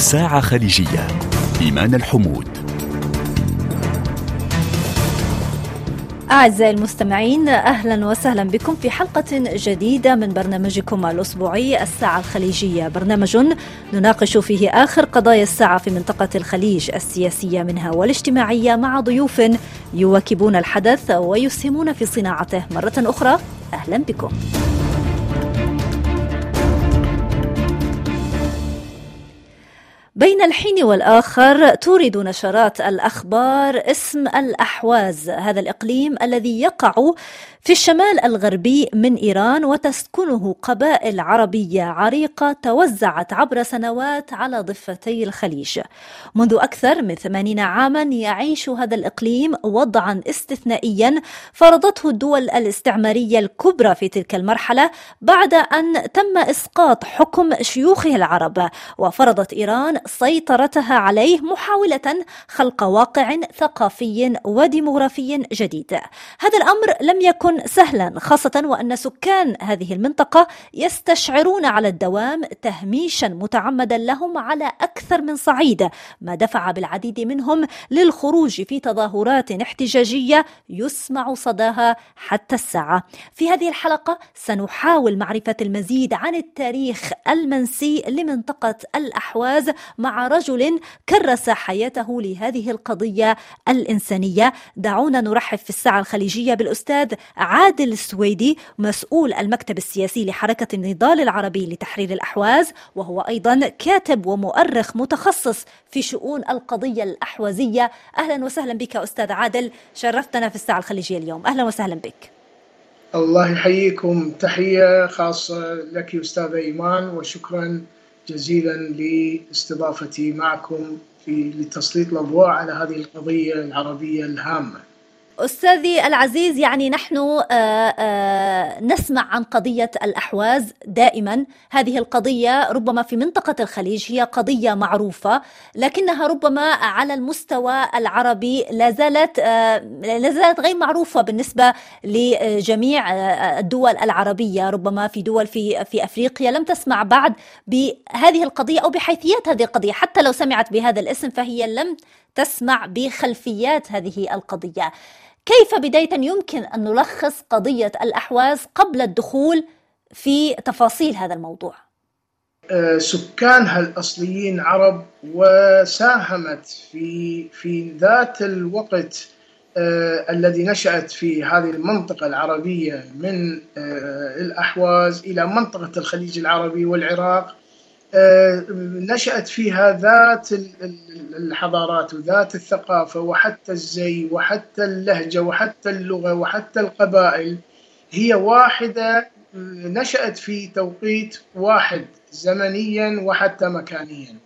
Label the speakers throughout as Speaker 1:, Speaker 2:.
Speaker 1: ساعة خليجية. إيمان الحمود.
Speaker 2: أعزائي المستمعين أهلا وسهلا بكم في حلقة جديدة من برنامجكم الأسبوعي الساعة الخليجية. برنامج نناقش فيه آخر قضايا الساعة في منطقة الخليج السياسية منها والاجتماعية مع ضيوف يواكبون الحدث ويسهمون في صناعته. مرة أخرى أهلا بكم. بين الحين والآخر تورد نشرات الأخبار اسم الأحواز هذا الإقليم الذي يقع في الشمال الغربي من إيران وتسكنه قبائل عربية عريقة توزعت عبر سنوات على ضفتي الخليج. منذ أكثر من ثمانين عاما يعيش هذا الإقليم وضعا استثنائيا فرضته الدول الاستعمارية الكبرى في تلك المرحلة بعد أن تم إسقاط حكم شيوخه العرب. وفرضت إيران سيطرتها عليه محاولة خلق واقع ثقافي وديموغرافي جديد. هذا الأمر لم يكن سهلا خاصة وأن سكان هذه المنطقة يستشعرون على الدوام تهميشا متعمدا لهم على أكثر من صعيد ما دفع بالعديد منهم للخروج في تظاهرات احتجاجية يسمع صداها حتى الساعة. في هذه الحلقة سنحاول معرفة المزيد عن التاريخ المنسي لمنطقة الأحواز مع رجل كرس حياته لهذه القضية الإنسانية. دعونا نرحب في الساعة الخليجية بالأستاذ عادل السويدي مسؤول المكتب السياسي لحركة النضال العربي لتحرير الأحواز وهو أيضا كاتب ومؤرخ متخصص في شؤون القضية الأحوازية. أهلا وسهلا بك أستاذ عادل شرفتنا في الساعة الخليجية اليوم. أهلا وسهلا بك.
Speaker 3: الله يحييكم. تحية خاصة لك أستاذ إيمان وشكرا جزيلا لاستضافتي معكم في لتسليط الأضواء على هذه القضية العربية الهامة.
Speaker 2: أستاذي العزيز يعني نحن آه، آه، نسمع عن قضية الأحواز دائما. هذه القضية ربما في منطقة الخليج هي قضية معروفة لكنها ربما على المستوى العربي لا زالت آه، لا زالت غير معروفة بالنسبة لجميع الدول العربية ربما في دول في في أفريقيا. لم تسمع بعد بهذه القضية أو بحيثيات هذه القضية. حتى لو سمعت بهذا الاسم فهي لم تسمع بخلفيات هذه القضية. كيف بداية يمكن أن نلخص قضية الأحواز قبل الدخول في تفاصيل هذا الموضوع؟
Speaker 3: آه، سكانها الأصليين عرب وساهمت في في ذات الوقت آه الذي نشأت في هذه المنطقة العربية من آه الأحواز إلى منطقة الخليج العربي والعراق نشأت فيها ذات الحضارات وذات الثقافة وحتى الزي وحتى اللهجة وحتى اللغة وحتى القبائل. هي واحدة نشأت في توقيت واحد زمنيا وحتى مكانيا.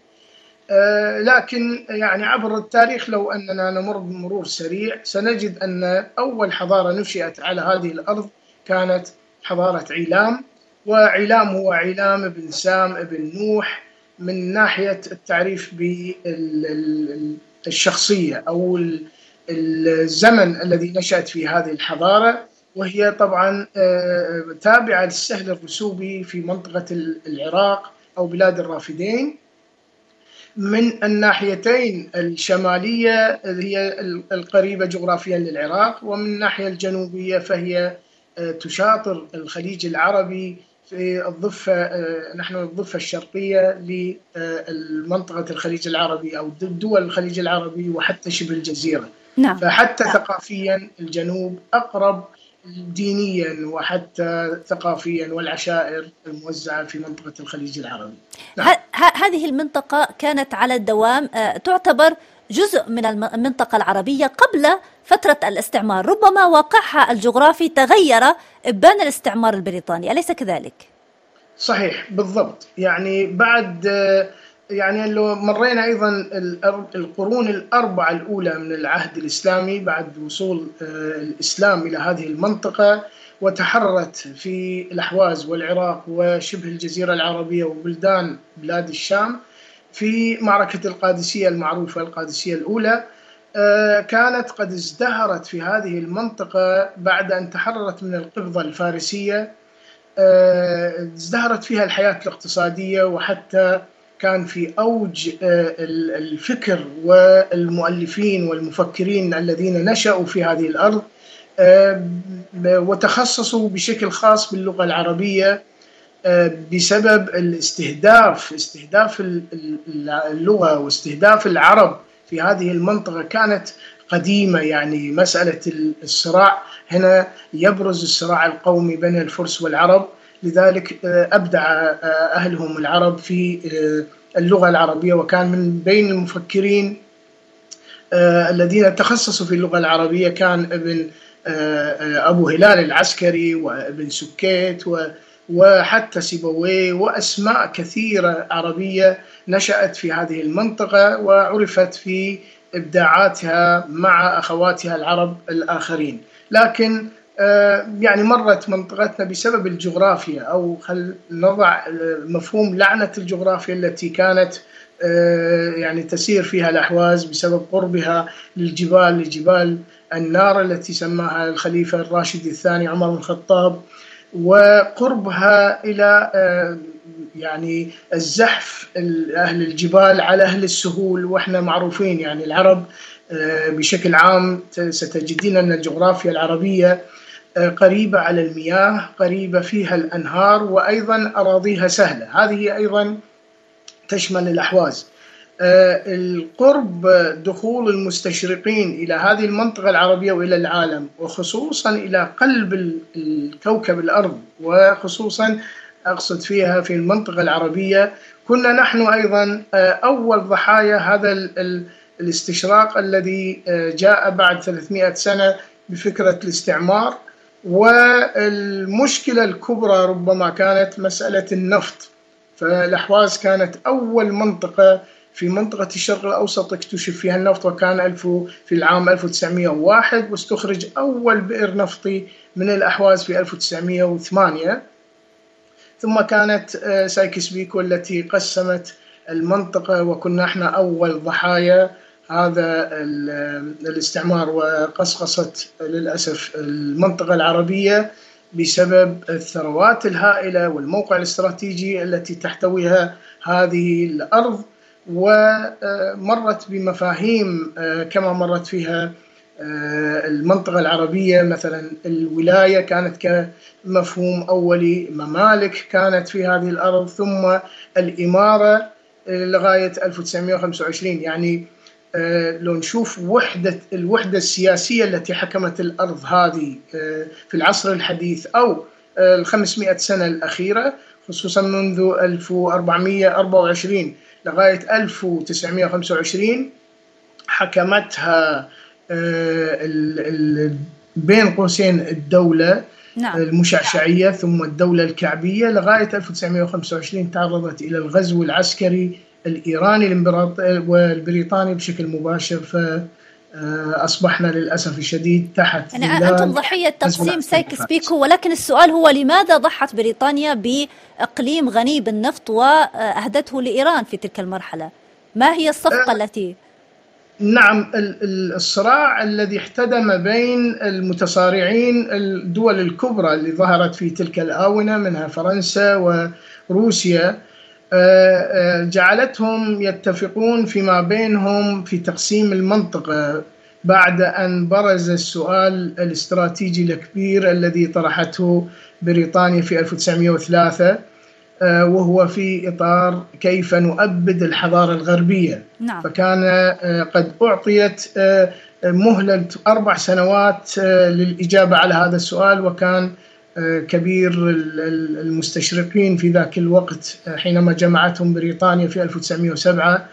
Speaker 3: آه، لكن يعني عبر التاريخ لو أننا نمر بمرور سريع سنجد أن أول حضارة نشأت على هذه الأرض كانت حضارة عيلام. وعلام هو علام بن سام بن نوح من ناحية التعريف بالشخصية أو الزمن الذي نشأت في هذه الحضارة وهي طبعا آه، تابعة للسهل الرسوبي في منطقة العراق أو بلاد الرافدين. من الناحيتين الشمالية هي القريبة جغرافيا للعراق ومن الناحية الجنوبية فهي آه، تشاطر الخليج العربي في الضفة آه، نحن الضفة الشرقية لمنطقة الخليج العربي أو دول الخليج العربي وحتى شبه الجزيرة نعم. فحتى ثقافيا الجنوب أقرب دينيا وحتى ثقافيا والعشائر الموزعة في منطقة الخليج العربي
Speaker 2: نعم. هذه المنطقة كانت على الدوام آه، تعتبر جزء من المنطقة العربية قبل فترة الاستعمار. ربما واقعها الجغرافي تغير إبان الاستعمار البريطاني. أليس كذلك؟
Speaker 3: صحيح بالضبط. يعني بعد يعني لو مرينا أيضا القرون الأربعة الأولى من العهد الإسلامي بعد وصول آه، الإسلام إلى هذه المنطقة وتحررت في الأحواز والعراق وشبه الجزيرة العربية وبلدان بلاد الشام في معركة القادسية المعروفة القادسية الأولى آه، كانت قد ازدهرت في هذه المنطقة بعد أن تحررت من القبضة الفارسية. آه، ازدهرت فيها الحياة الاقتصادية وحتى كان في أوج الفكر والمؤلفين والمفكرين الذين نشأوا في هذه الأرض وتخصصوا بشكل خاص باللغة العربية. بسبب الاستهداف استهداف اللغة واستهداف العرب في هذه المنطقة كانت قديمة. يعني مسألة الصراع هنا يبرز الصراع القومي بين الفرس والعرب. لذلك أبدع أهلهم العرب في اللغة العربية. وكان من بين المفكرين الذين تخصصوا في اللغة العربية كان ابن أبو هلال العسكري وابن سكيت وحتى سيبويه وأسماء كثيرة عربية نشأت في هذه المنطقة وعرفت في إبداعاتها مع أخواتها العرب الآخرين، لكن يعني مرت منطقتنا بسبب الجغرافيا أو خل نضع مفهوم لعنة الجغرافيا التي كانت يعني تسير فيها الأحواز بسبب قربها للجبال لجبال النار التي سماها الخليفة الراشد الثاني عمر بن الخطاب. وقربها إلى يعني الزحف أهل الجبال على أهل السهول وإحنا معروفين يعني العرب بشكل عام ستجدين أن الجغرافيا العربية قريبة على المياه، قريبة فيها الأنهار وأيضا أراضيها سهلة، هذه أيضا تشمل الأحواز. القرب دخول المستشرقين إلى هذه المنطقة العربية وإلى العالم وخصوصا إلى قلب الكوكب الأرض وخصوصا أقصد فيها في المنطقة العربية. كنا نحن أيضا أول ضحايا هذا الاستشراق الذي جاء بعد 300 سنة بفكرة الاستعمار. والمشكلة الكبرى ربما كانت مسألة النفط. فالأحواز كانت أول منطقة في منطقة الشرق الأوسط اكتشف فيها النفط وكان ألف في العام 1901 واستخرج أول بئر نفطي من الأحواز في 1908 ثم كانت سايكس بيكو التي قسمت المنطقة وكنا إحنا أول ضحايا. هذا الاستعمار وقصقصت للأسف المنطقة العربية بسبب الثروات الهائلة والموقع الاستراتيجي التي تحتويها هذه الأرض. ومرت بمفاهيم كما مرت فيها المنطقة العربية مثلا الولاية كانت كمفهوم أولي ممالك كانت في هذه الأرض ثم الإمارة لغاية 1925 يعني لو نشوف وحدة الوحدة السياسية التي حكمت الأرض هذه في العصر الحديث أو ال 500 سنة الأخيرة خصوصا منذ 1424 لغاية 1925 حكمتها بين قوسين الدولة نعم. المشعشعية ثم الدولة الكعبية لغاية 1925 تعرضت إلى الغزو العسكري الإيراني والبريطاني بشكل مباشر ف أصبحنا للأسف الشديد تحت
Speaker 2: يعني أنتم ضحية تقسيم سايكس بيكو ولكن السؤال هو لماذا ضحت بريطانيا بإقليم غني بالنفط وأهدته لإيران في تلك المرحلة؟ ما هي الصفقة أه التي
Speaker 3: نعم الصراع الذي احتدم بين المتصارعين الدول الكبرى اللي ظهرت في تلك الآونة منها فرنسا وروسيا جعلتهم يتفقون فيما بينهم في تقسيم المنطقة بعد أن برز السؤال الاستراتيجي الكبير الذي طرحته بريطانيا في 1903 وهو في إطار كيف نؤبد الحضارة الغربية
Speaker 2: نعم.
Speaker 3: فكان قد أعطيت مهلة أربع سنوات للإجابة على هذا السؤال وكان كبير المستشرقين في ذاك الوقت حينما جمعتهم بريطانيا في 1907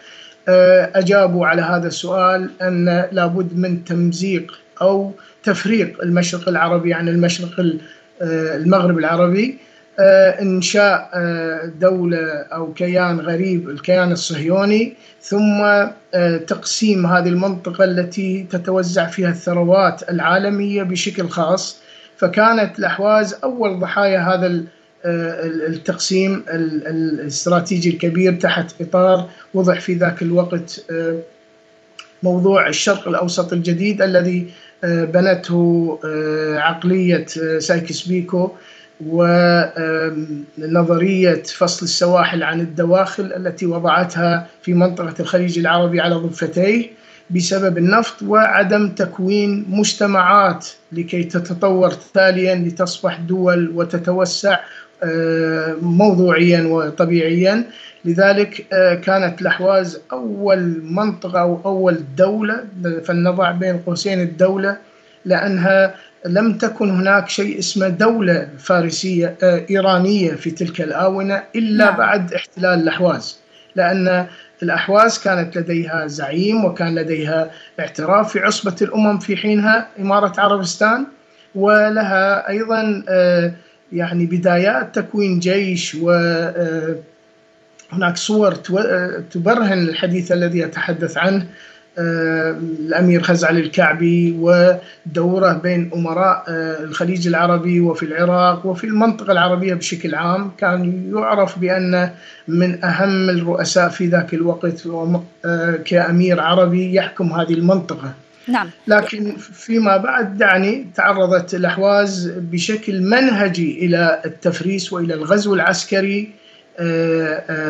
Speaker 3: أجابوا على هذا السؤال أن لابد من تمزيق أو تفريق المشرق العربي عن المشرق المغرب العربي إنشاء دولة أو كيان غريب الكيان الصهيوني ثم تقسيم هذه المنطقة التي تتوزع فيها الثروات العالمية بشكل خاص فكانت الأحواز أول ضحايا هذا التقسيم الاستراتيجي الكبير تحت إطار وضع في ذاك الوقت موضوع الشرق الأوسط الجديد الذي بنته عقلية سايكس بيكو ونظرية فصل السواحل عن الدواخل التي وضعتها في منطقة الخليج العربي على ضفتيه. بسبب النفط وعدم تكوين مجتمعات لكي تتطور تاليا لتصبح دول وتتوسع آه، موضوعيا وطبيعيا لذلك آه، كانت الأحواز أول منطقة أو أول دولة فلنضع بين قوسين الدولة لأنها لم تكن هناك شيء اسمه دولة فارسية آه، إيرانية في تلك الآونة إلا نعم. بعد احتلال الأحواز لأن الأحواز كانت لديها زعيم وكان لديها اعتراف في عصبة الأمم في حينها إمارة عربستان. ولها أيضا آه، يعني بدايات تكوين جيش و هناك صور تبرهن الحديث الذي أتحدث عنه. آه، الأمير خزعل الكعبي ودوره بين أمراء آه، الخليج العربي وفي العراق وفي المنطقة العربية بشكل عام كان يعرف بأن من أهم الرؤساء في ذاك الوقت آه، كأمير عربي يحكم هذه المنطقة.
Speaker 2: نعم.
Speaker 3: لكن فيما بعد يعني تعرضت الأحواز بشكل منهجي إلى التفريس وإلى الغزو العسكري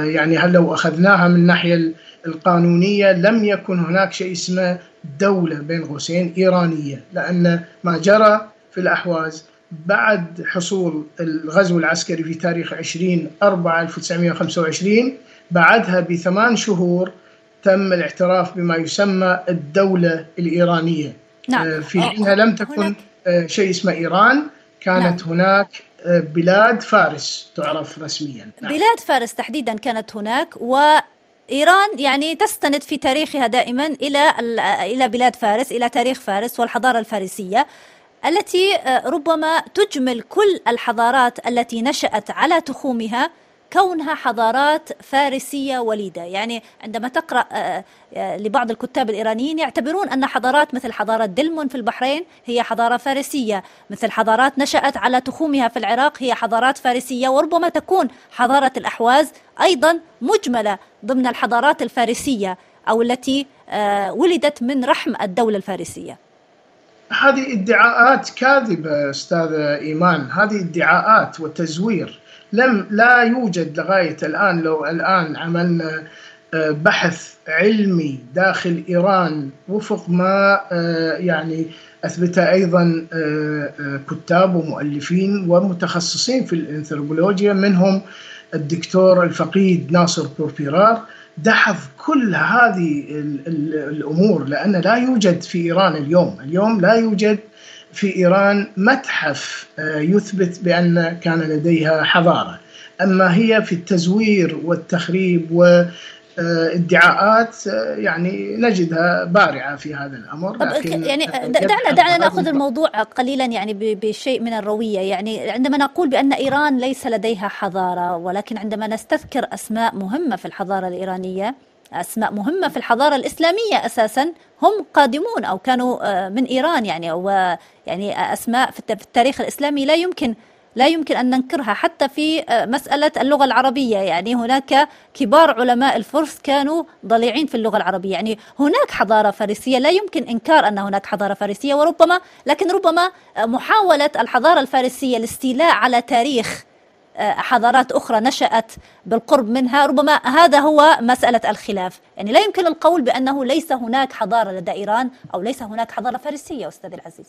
Speaker 3: يعني هل لو أخذناها من الناحيه القانونية لم يكن هناك شيء اسمه دولة بين قوسين إيرانية لأن ما جرى في الأحواز بعد حصول الغزو العسكري في تاريخ 20 4 1925 بعدها بثمان شهور تم الاعتراف بما يسمى الدولة الإيرانية
Speaker 2: نعم. آه،
Speaker 3: في حينها لم تكن آه، شيء اسمه إيران كانت نعم. هناك آه، بلاد فارس تعرف رسميا
Speaker 2: نعم. بلاد فارس تحديدا كانت هناك و إيران يعني تستند في تاريخها دائما إلى إلى بلاد فارس إلى تاريخ فارس والحضارة الفارسية التي آه، ربما تجمل كل الحضارات التي نشأت على تخومها كونها حضارات فارسية وليدة. يعني عندما تقرأ آه، آه، لبعض الكتاب الإيرانيين يعتبرون أن حضارات مثل حضارة دلمون في البحرين هي حضارة فارسية. مثل حضارات نشأت على تخومها في العراق هي حضارات فارسية وربما تكون حضارة الأحواز أيضا مجملة ضمن الحضارات الفارسية أو التي آه، ولدت من رحم الدولة الفارسية.
Speaker 3: هذه ادعاءات كاذبة أستاذ إيمان. هذه ادعاءات وتزوير. لم لا يوجد لغاية الآن لو الآن عملنا آه، بحث علمي داخل إيران وفق ما آه، يعني اثبته أيضا آه، كتاب ومؤلفين ومتخصصين في الأنثروبولوجيا منهم الدكتور الفقيد ناصر بوربيرار دحض كل هذه الأمور لأن لا يوجد في إيران اليوم، اليوم لا يوجد في إيران متحف آه، يثبت بأن كان لديها حضارة. أما هي في التزوير والتخريب وادعاءات آه، يعني نجدها بارعة في هذا الأمر
Speaker 2: لكن يعني دعنا دعنا نأخذ الموضوع قليلا يعني بشيء من الروية. يعني عندما نقول بأن إيران ليس لديها حضارة ولكن عندما نستذكر أسماء مهمة في الحضارة الإيرانية أسماء مهمة في الحضارة الإسلامية أساسا. هم قادمون أو كانوا آه، من إيران يعني أو يعني أسماء في التاريخ الإسلامي لا يمكن لا يمكن أن ننكرها حتى في آه، مسألة اللغة العربية. يعني هناك كبار علماء الفرس كانوا ضليعين في اللغة العربية. يعني هناك حضارة فارسية لا يمكن إنكار أن هناك حضارة فارسية وربما لكن ربما محاولة الحضارة الفارسية الاستيلاء على تاريخ حضارات أخرى نشأت بالقرب منها ربما هذا هو مسألة الخلاف. يعني لا يمكن القول بأنه ليس هناك حضارة لدى إيران أو ليس هناك حضارة فارسية أستاذ العزيز.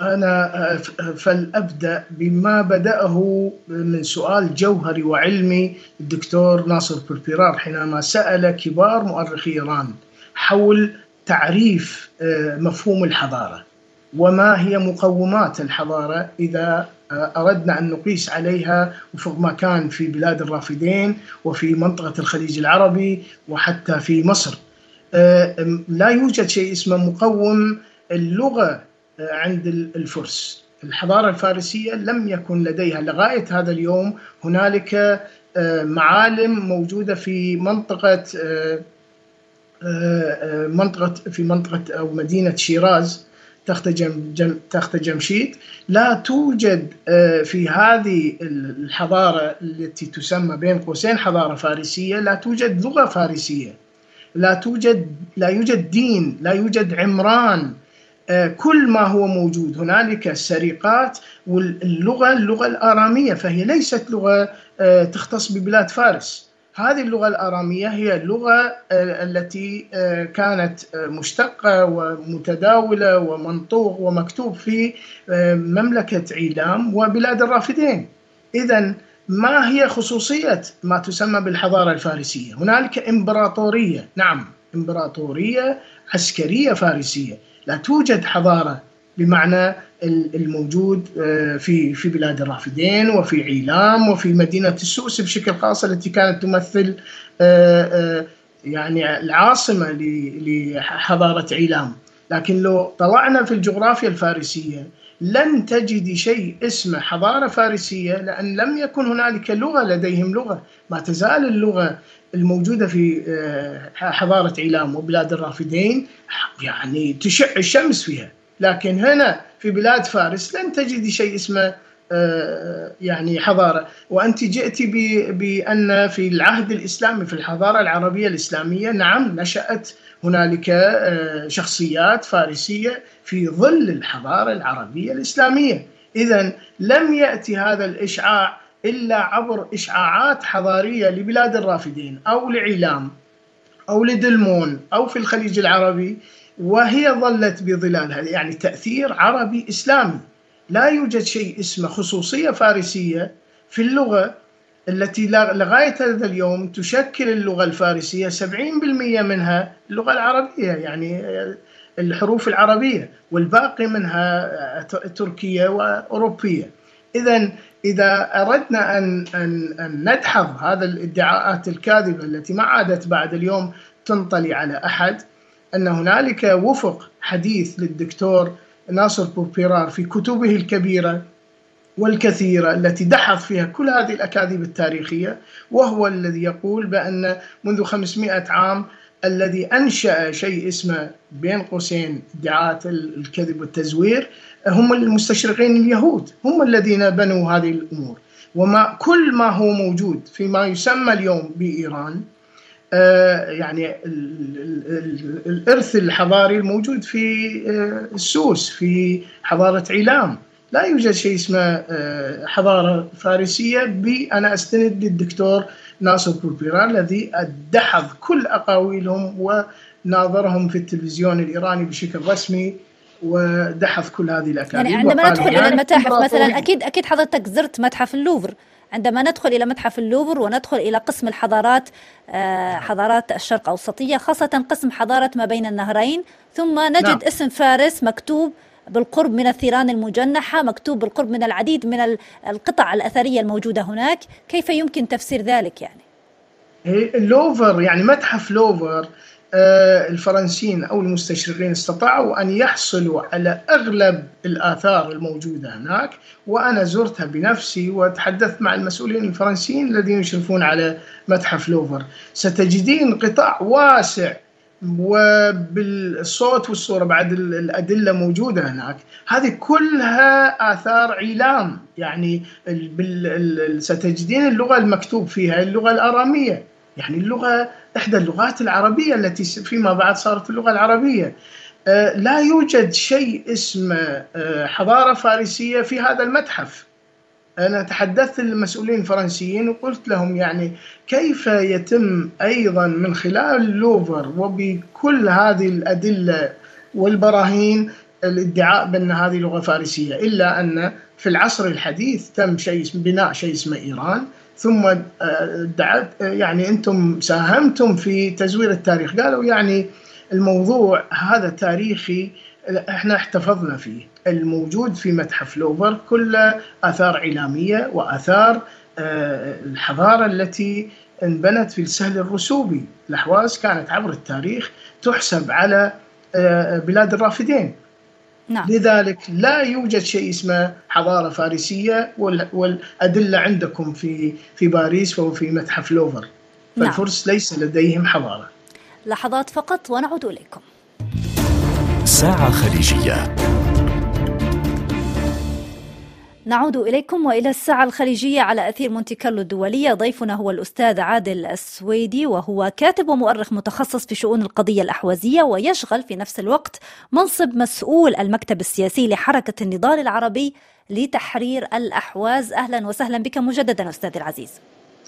Speaker 3: أنا فلأبدأ بما بدأه من سؤال جوهري وعلمي الدكتور ناصر بوربيرار حينما سأل كبار مؤرخي إيران حول تعريف آه، مفهوم الحضارة وما هي مقومات الحضارة إذا أردنا أن نقيس عليها وفق ما كان في بلاد الرافدين وفي منطقة الخليج العربي وحتى في مصر. آه، لا يوجد شيء اسمه مقوم اللغة آه، عند الفرس. الحضارة الفارسية لم يكن لديها. لغاية هذا اليوم هنالك آه، معالم موجودة في منطقة منطقة في منطقة أو مدينة شيراز. تخت جم تخت جمشيد. لا توجد آه، في هذه الحضارة التي تسمى بين قوسين حضارة فارسية لا توجد لغة فارسية. لا توجد لا يوجد دين لا يوجد عمران. كل ما هو موجود هنالك سرقات واللغة اللغة الآرامية فهي ليست لغة تختص ببلاد فارس. هذه اللغة الآرامية هي اللغة التي كانت مشتقة ومتداولة ومنطوق ومكتوب في مملكة عيلام وبلاد الرافدين. إذا ما هي خصوصية ما تسمى بالحضارة الفارسية؟ هنالك إمبراطورية نعم إمبراطورية عسكرية فارسية. لا توجد حضارة بمعنى الموجود آه، في في بلاد الرافدين وفي عيلام وفي مدينة السوس بشكل خاص التي كانت تمثل آه، آه، يعني العاصمة لحضارة عيلام. لكن لو طلعنا في الجغرافيا الفارسية لن تجد شيء اسمه حضارة فارسية لأن لم يكن هنالك لغة لديهم لغة ما تزال اللغة الموجودة في حضارة عيلام وبلاد الرافدين يعني تشع الشمس فيها. لكن هنا في بلاد فارس لن تجدي شيء اسمه آه، يعني حضارة. وأنت جئت بأن في العهد الإسلامي في الحضارة العربية الإسلامية نعم نشأت هنالك آه، شخصيات فارسية في ظل الحضارة العربية الإسلامية. إذا لم يأتي هذا الإشعاع إلا عبر إشعاعات حضارية لبلاد الرافدين أو لعلام أو لدلمون أو في الخليج العربي. وهي ظلت بظلالها يعني تأثير عربي إسلامي. لا يوجد شيء اسمه خصوصية فارسية في اللغة التي لغاية هذا اليوم تشكل اللغة الفارسية 70% منها اللغة العربية يعني الحروف العربية والباقي منها تركية وأوروبية. إذا إذا أردنا أن أن أن ندحض هذا الادعاءات الكاذبة التي ما عادت بعد اليوم تنطلي على أحد أن هنالك وفق حديث للدكتور ناصر بوبيرار في كتبه الكبيرة والكثيرة التي دحض فيها كل هذه الأكاذيب التاريخية وهو الذي يقول بأن منذ 500 عام الذي أنشأ شيء اسمه بين قوسين ادعاءات الكذب والتزوير هم المستشرقين اليهود هم الذين بنوا هذه الأمور. وما كل ما هو موجود فيما يسمى اليوم بإيران يعني الإرث الحضاري الموجود في آه، السوس في حضارة عيلام. لا يوجد شيء اسمه آه، حضارة فارسية بي أنا أستند للدكتور ناصر بوربيران الذي دحض كل أقاويلهم وناظرهم في التلفزيون الإيراني بشكل رسمي ودحض كل هذه الأكاذيب.
Speaker 2: يعني عندما ندخل إلى المتاحف مثلا أكيد أكيد حضرتك زرت متحف اللوفر. عندما ندخل إلى متحف اللوفر وندخل إلى قسم الحضارات آه، حضارات الشرق الأوسطية خاصة قسم حضارة ما بين النهرين ثم نجد نعم. اسم فارس مكتوب بالقرب من الثيران المجنحة مكتوب بالقرب من العديد من القطع الأثرية الموجودة هناك كيف يمكن تفسير ذلك يعني؟
Speaker 3: اللوفر يعني متحف لوفر الفرنسيين أو المستشرقين استطاعوا أن يحصلوا على أغلب الآثار الموجودة هناك وأنا زرتها بنفسي وتحدثت مع المسؤولين الفرنسيين الذين يشرفون على متحف لوفر. ستجدين قطاع واسع وبالصوت والصورة بعد الأدلة موجودة هناك. هذه كلها آثار عيلام يعني ستجدين اللغة المكتوب فيها اللغة الأرامية. يعني اللغة إحدى اللغات العربية التي فيما بعد صارت اللغة العربية. آه، لا يوجد شيء اسمه آه، حضارة فارسية في هذا المتحف. أنا تحدثت للمسؤولين الفرنسيين وقلت لهم يعني كيف يتم أيضا من خلال اللوفر وبكل هذه الأدلة والبراهين الادعاء بأن هذه لغة فارسية إلا أن في العصر الحديث تم شيء بناء شيء اسمه إيران. ثم آه، دعت آه، يعني أنتم ساهمتم في تزوير التاريخ. قالوا يعني الموضوع هذا تاريخي إحنا احتفظنا فيه. الموجود في متحف لوفر كله آثار علاميه وآثار آه، الحضارة التي انبنت في السهل الرسوبي. الأحواز كانت عبر التاريخ تحسب على بلاد الرافدين. نعم. لذلك لا يوجد شيء اسمه حضارة فارسية والأدلة عندكم في في باريس وفي متحف لوفر نعم. فالفرس نعم. ليس لديهم حضارة
Speaker 2: لحظات فقط ونعود إليكم
Speaker 1: ساعة خليجية
Speaker 2: نعود إليكم وإلى الساعة الخليجية على أثير مونتي كارلو الدولية. ضيفنا هو الأستاذ عادل السويدي وهو كاتب ومؤرخ متخصص في شؤون القضية الأحوازية ويشغل في نفس الوقت منصب مسؤول المكتب السياسي لحركة النضال العربي لتحرير الأحواز. أهلا وسهلا بك مجددا أستاذ العزيز.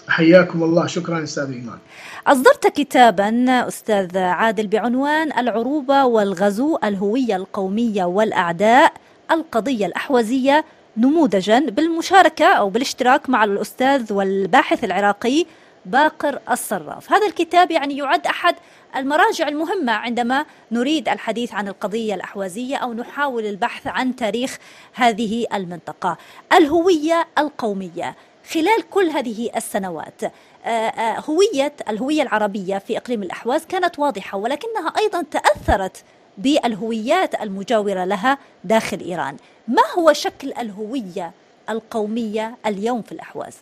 Speaker 3: حياكم الله. شكرا أستاذ إيمان.
Speaker 2: أصدرت كتابا أستاذ عادل بعنوان العروبة والغزو الهوية القومية والأعداء القضية الأحوازية نموذجا بالمشاركة أو بالاشتراك مع الأستاذ والباحث العراقي باقر الصراف. هذا الكتاب يعني يعد أحد المراجع المهمة عندما نريد الحديث عن القضية الأحوازية أو نحاول البحث عن تاريخ هذه المنطقة. الهوية القومية. خلال كل هذه السنوات آه، آه، هوية الهوية العربية في إقليم الأحواز كانت واضحة ولكنها أيضا تأثرت بالهويات المجاورة لها داخل إيران ما هو شكل الهوية القومية اليوم في الأحواز؟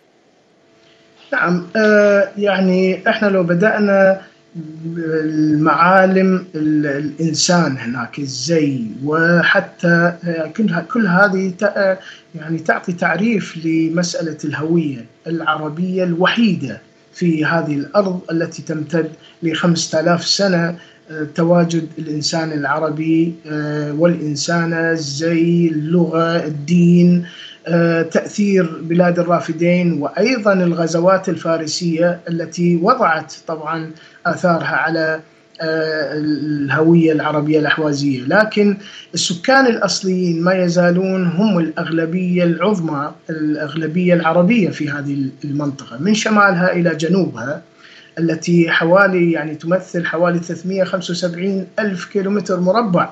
Speaker 3: نعم آه يعني إحنا لو بدأنا المعالم الإنسان هناك الزي وحتى كل كل هذه يعني تعطي تعريف لمسألة الهوية العربية الوحيدة في هذه الأرض التي تمتد ل 5000 سنة تواجد الإنسان العربي آه، والانسانه الزي اللغة الدين آه، تأثير بلاد الرافدين وأيضا الغزوات الفارسية التي وضعت طبعا آثارها على آه، الهوية العربية الأحوازية، لكن السكان الأصليين ما يزالون هم الأغلبية العظمى الأغلبية العربية في هذه المنطقة من شمالها إلى جنوبها. التي حوالي يعني تمثل حوالي 375 ألف كيلومتر مربع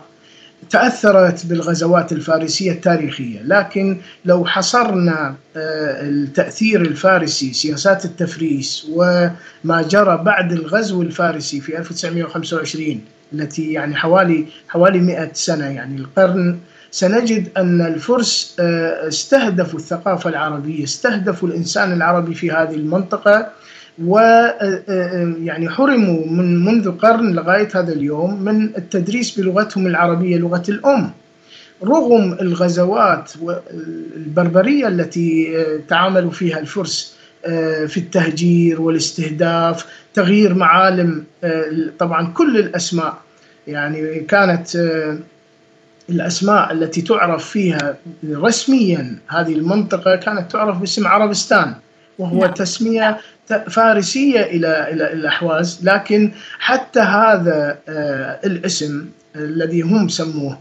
Speaker 3: تأثرت بالغزوات الفارسية التاريخية. لكن لو حصرنا آه، التأثير الفارسي سياسات التفريس وما جرى بعد الغزو الفارسي في 1925 التي يعني حوالي حوالي 100 سنة يعني القرن سنجد أن الفرس آه، استهدفوا الثقافة العربية استهدفوا الإنسان العربي في هذه المنطقة. و آه، آه، يعني حرموا من منذ قرن لغاية هذا اليوم من التدريس بلغتهم العربية لغة الأم. رغم الغزوات البربريه التي آه، تعاملوا فيها الفرس في التهجير والاستهداف تغيير معالم طبعا كل الأسماء يعني كانت الأسماء التي تعرف فيها رسميا هذه المنطقة كانت تعرف باسم عربستان. وهو نعم. تسمية فارسية إلى إلى الاحواز لكن حتى هذا آه، الاسم الذي هم سموه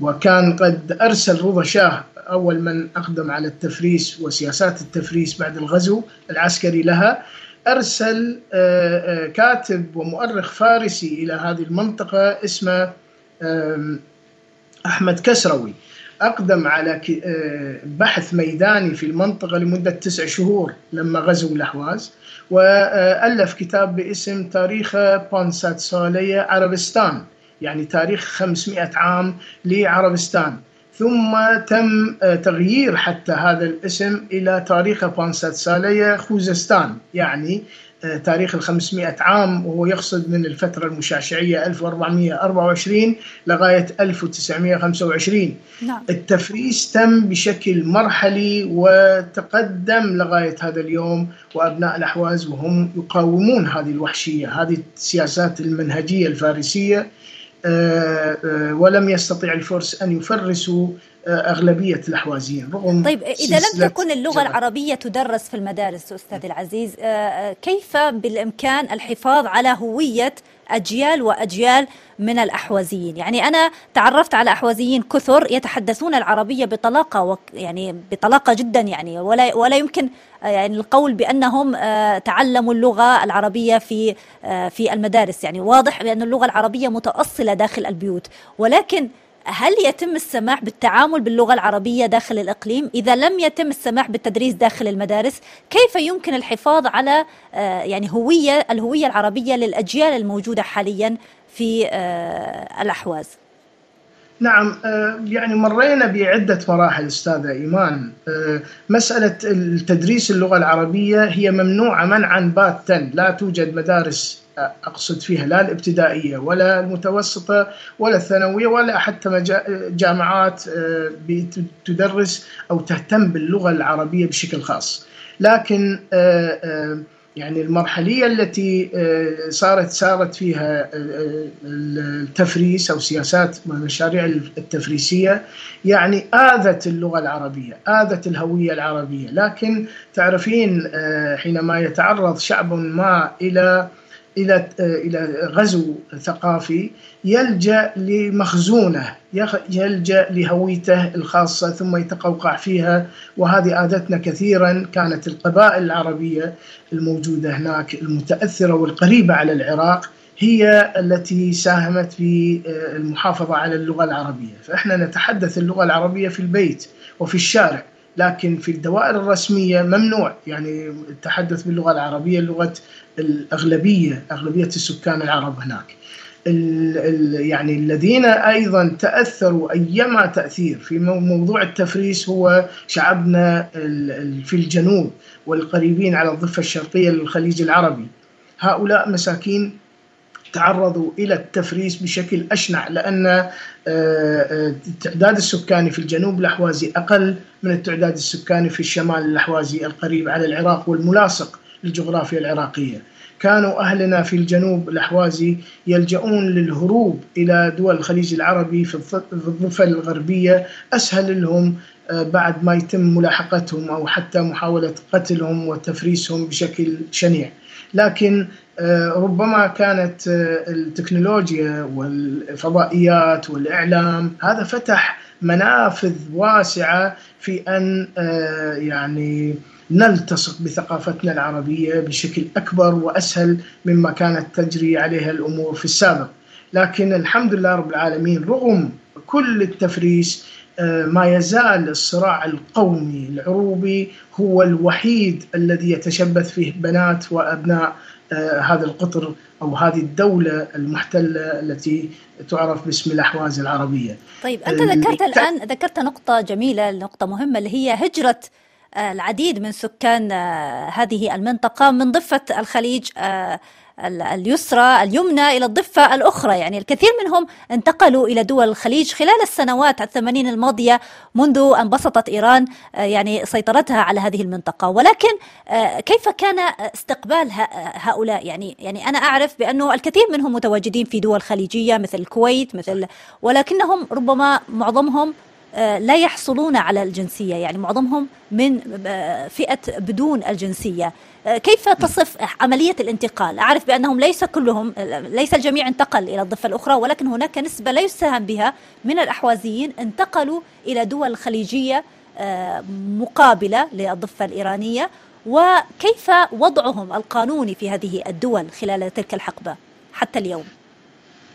Speaker 3: وكان قد أرسل رضا شاه أول من أقدم على التفريس وسياسات التفريس بعد الغزو العسكري لها أرسل آه، آه، كاتب ومؤرخ فارسي إلى هذه المنطقة اسمه أحمد كسروي أقدم على آه، بحث ميداني في المنطقة لمدة تسع شهور لما غزوا الأحواز وألف كتاب باسم تاريخ بونسات سولية عربستان يعني تاريخ 500 عام لعربستان. ثم تم آه، تغيير حتى هذا الاسم إلى تاريخ بونسات سالية خوزستان. يعني تاريخ ال 500 عام وهو يقصد من الفترة المشعشعية 1424 لغاية 1925 نعم. التفريس تم بشكل مرحلي وتقدم لغاية هذا اليوم وأبناء الأحواز وهم يقاومون هذه الوحشية هذه السياسات المنهجية الفارسية. آه، آه، ولم يستطع الفرس أن يفرسوا أغلبية الأحوازيين
Speaker 2: رغم طيب إذا لم تكن اللغة العربية تدرس في المدارس أستاذ العزيز آه، آه، كيف بالإمكان الحفاظ على هوية أجيال وأجيال من الأحوازيين. يعني أنا تعرفت على أحوازيين كثر يتحدثون العربية بطلاقة يعني بطلاقة جدا يعني ولا, ولا يمكن آه، يعني القول بأنهم تعلموا اللغة العربية في في المدارس. يعني واضح بأن اللغة العربية متأصلة داخل البيوت. ولكن هل يتم السماح بالتعامل باللغة العربية داخل الإقليم؟ إذا لم يتم السماح بالتدريس داخل المدارس، كيف يمكن الحفاظ على آه، يعني هوية الهوية العربية للأجيال الموجودة حاليا في آه، الأحواز؟
Speaker 3: نعم آه، يعني مرينا بعدة مراحل أستاذة إيمان مسألة التدريس اللغة العربية هي ممنوعة منعا باتا لا توجد مدارس أقصد فيها لا الابتدائية ولا المتوسطة ولا الثانوية ولا حتى جامعات تدرس أو تهتم باللغة العربية بشكل خاص. لكن يعني المرحلية التي آه، صارت سارت فيها آه، آه، التفريس أو سياسات المشاريع التفريسية يعني آذت اللغة العربية آذت الهوية العربية. لكن تعرفين حينما يتعرض شعب ما إلى إلى إلى غزو ثقافي يلجأ لمخزونه يلجأ لهويته الخاصة ثم يتقوقع فيها. وهذه آذتنا كثيرا كانت القبائل العربية الموجودة هناك المتأثرة والقريبة على العراق هي التي ساهمت في المحافظة على اللغة العربية، فإحنا نتحدث اللغة العربية في البيت وفي الشارع لكن في الدوائر الرسمية ممنوع. يعني التحدث باللغة العربية لغة الأغلبية أغلبية السكان العرب هناك. ال ال يعني الذين أيضا تأثروا ايما تأثير في موضوع التفريس هو شعبنا في الجنوب والقريبين على الضفة الشرقية للخليج العربي. هؤلاء مساكين تعرضوا إلى التفريس بشكل أشنع لأن آه، آه، التعداد السكاني في الجنوب الأحوازي أقل من التعداد السكاني في الشمال الأحوازي القريب على العراق والملاصق. للجغرافيا العراقية. كانوا أهلنا في الجنوب الأحوازي يلجؤون للهروب إلى دول الخليج العربي في الضفة الغربية أسهل لهم آه، بعد ما يتم ملاحقتهم أو حتى محاولة قتلهم وتفريسهم بشكل شنيع. لكن آه، ربما كانت آه، التكنولوجيا والفضائيات والإعلام هذا فتح منافذ واسعة في أن آه، يعني نلتصق بثقافتنا العربية بشكل أكبر وأسهل مما كانت تجري عليها الأمور في السابق. لكن الحمد لله رب العالمين رغم كل التفريس ما يزال الصراع القومي العروبي هو الوحيد الذي يتشبث فيه بنات وأبناء آه، هذا القطر أو هذه الدولة المحتلة التي تعرف باسم الأحواز العربية.
Speaker 2: طيب أنت ذكرت الان ذكرت نقطة جميلة نقطة مهمة اللي هي هجرة آه، العديد من سكان آه، هذه المنطقة من ضفة الخليج اليسرى اليمنى إلى الضفة الأخرى. يعني الكثير منهم انتقلوا إلى دول الخليج خلال السنوات الثمانين الماضية منذ أن بسطت إيران آه، يعني سيطرتها على هذه المنطقة. ولكن آه، كيف كان استقبال هؤلاء؟ يعني يعني أنا أعرف بأنه الكثير منهم متواجدين في دول خليجية مثل الكويت مثل ولكنهم ربما معظمهم آه، لا يحصلون على الجنسية. يعني معظمهم من فئة بدون الجنسية. كيف تصف عملية الانتقال؟ أعرف بأنهم ليس كلهم ليس الجميع انتقل إلى الضفة الأخرى ولكن هناك نسبة لا يساهم بها من الأحوازيين انتقلوا إلى دول خليجية آه، مقابلة للضفة الإيرانية وكيف وضعهم القانوني في هذه الدول خلال تلك الحقبة حتى اليوم؟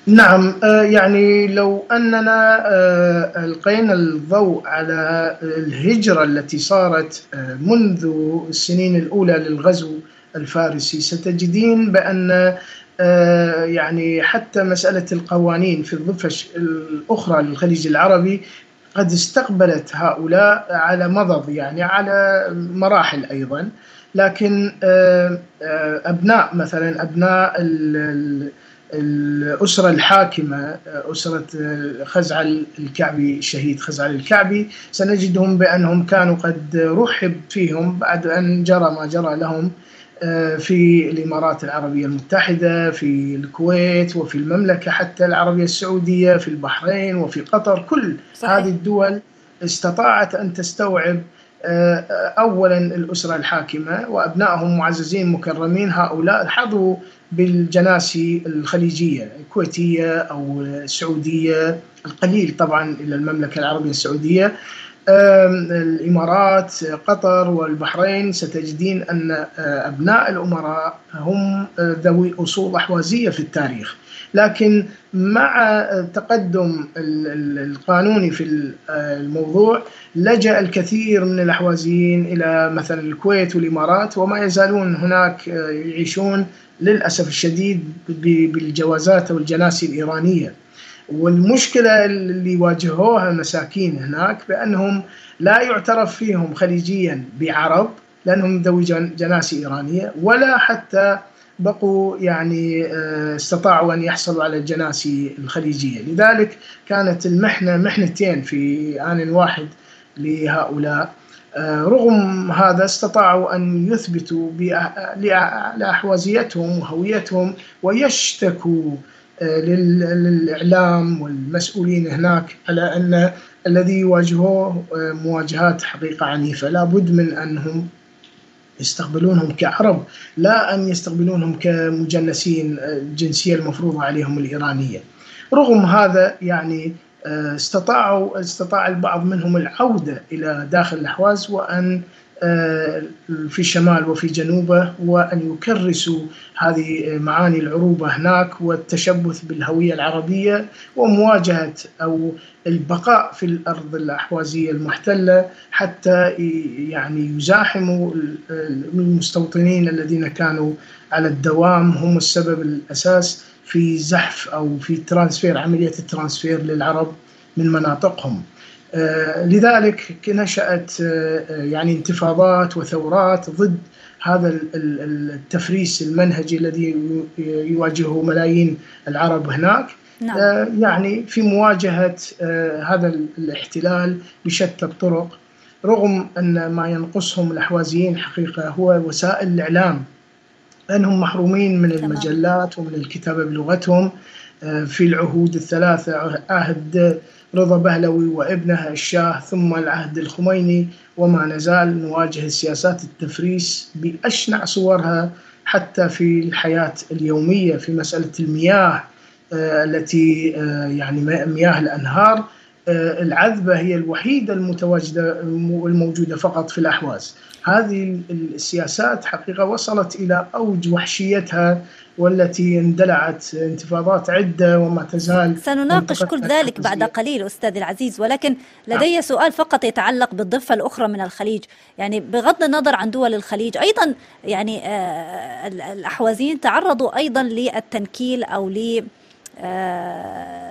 Speaker 3: نعم آه، يعني لو أننا آه، ألقينا الضوء على الهجرة التي صارت آه، منذ السنين الأولى للغزو الفارسي ستجدين بأن يعني حتى مسألة القوانين في الضفة الأخرى للخليج العربي قد استقبلت هؤلاء على مضض يعني على مراحل أيضا. لكن أبناء مثلا أبناء الأسرة الحاكمة أسرة خزعل الكعبي الشهيد خزعل الكعبي سنجدهم بأنهم كانوا قد رحب فيهم بعد أن جرى ما جرى لهم آه، في الإمارات العربية المتحدة في الكويت وفي المملكة حتى العربية السعودية في البحرين وفي قطر كل صحيح. هذه الدول استطاعت أن تستوعب اولا الأسرة الحاكمة وأبنائهم معززين مكرمين هؤلاء حظوا بالجناسي الخليجية الكويتية أو السعودية القليل طبعا إلى المملكة العربية السعودية. الإمارات قطر والبحرين ستجدين أن آه، أبناء الأمراء هم آه، ذوي أصول أحوازية في التاريخ. لكن مع التقدم القانوني في الموضوع لجأ الكثير من الأحوازيين إلى مثلا الكويت والإمارات وما يزالون هناك يعيشون للأسف الشديد بالجوازات والجناسي الإيرانية. والمشكلة اللي واجهوها المساكين هناك بأنهم لا يعترف فيهم خليجيا بعرب لأنهم ذوي جناسي إيرانية ولا حتى بقوا يعني استطاعوا أن يحصلوا على الجناسي الخليجية، لذلك كانت المحنة محنتين في آن واحد لهؤلاء. رغم هذا استطاعوا أن يثبتوا لأحوازيتهم وهويتهم ويشتكوا للإعلام والمسؤولين هناك على أن الذي يواجهوه مواجهات حقيقة عنيفة، لابد من أنهم يستقبلونهم كعرب لا أن يستقبلونهم كمجنسين الجنسية المفروضة عليهم الإيرانية. رغم هذا يعني استطاعوا استطاع البعض منهم العودة إلى داخل الأحواز وأن آه، في الشمال وفي جنوبه وأن يكرسوا هذه معاني العروبة هناك والتشبث بالهوية العربية ومواجهة أو البقاء في الأرض الأحوازية المحتلة حتى يعني يزاحموا المستوطنين الذين كانوا على الدوام هم السبب الأساس في زحف أو في transfer عملية ال transfer للعرب من مناطقهم. آه، لذلك نشأت آه، يعني انتفاضات وثورات ضد هذا التفريس المنهجي الذي يواجهه ملايين العرب هناك نعم. آه، يعني في مواجهة هذا الاحتلال بشتى الطرق رغم أن ما ينقصهم الأحوازيين حقيقة هو وسائل الإعلام أنهم محرومين من المجلات ومن الكتابة بلغتهم في العهود الثلاثة عهد رضا بهلوي وابنه الشاه ثم العهد الخميني وما نزال نواجه سياسات التفريس بأشنع صورها حتى في الحياة اليومية في مسألة المياه آه، التي آه، يعني مياه الأنهار آه، العذبة هي الوحيدة المتواجدة الموجودة فقط في الأحواز. هذه السياسات حقيقة وصلت إلى أوج وحشيتها والتي اندلعت انتفاضات عدة وما تزال
Speaker 2: سنناقش كل ذلك بعد قليل أستاذ العزيز ولكن لدي نعم. سؤال فقط يتعلق بالضفة الأخرى من الخليج يعني بغض النظر عن دول الخليج أيضا يعني آه الأحوازيين تعرضوا أيضا للتنكيل أو ل آه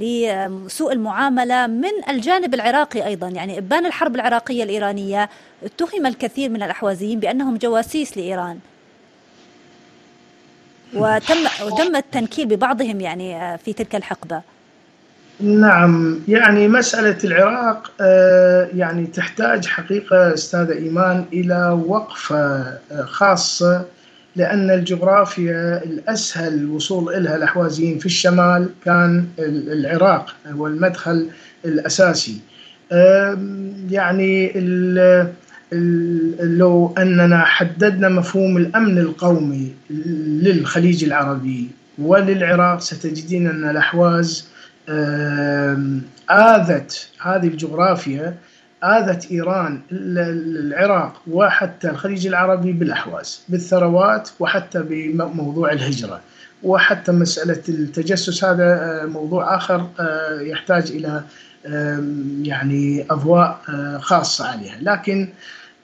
Speaker 2: لسوء المعاملة من الجانب العراقي أيضا. يعني إبان الحرب العراقية الإيرانية اتهم الكثير من الأحوازيين بأنهم جواسيس لإيران. وتم وتم التنكيل ببعضهم يعني آه، في تلك الحقبة.
Speaker 3: نعم يعني مسألة العراق آه، يعني تحتاج حقيقة أستاذة إيمان إلى وقفة آه، خاصة لأن الجغرافيا الأسهل الوصول إلها الأحوازيين في الشمال كان العراق هو المدخل الأساسي. يعني لو أننا حددنا مفهوم الأمن القومي للخليج العربي وللعراق ستجدين أن الأحواز آذت هذه الجغرافيا آذت إيران العراق وحتى الخليج العربي بالأحواز بالثروات وحتى بموضوع الهجرة وحتى مسألة التجسس هذا آه، موضوع آخر آه، يحتاج إلى يعني أضواء آه، خاصة عليها. لكن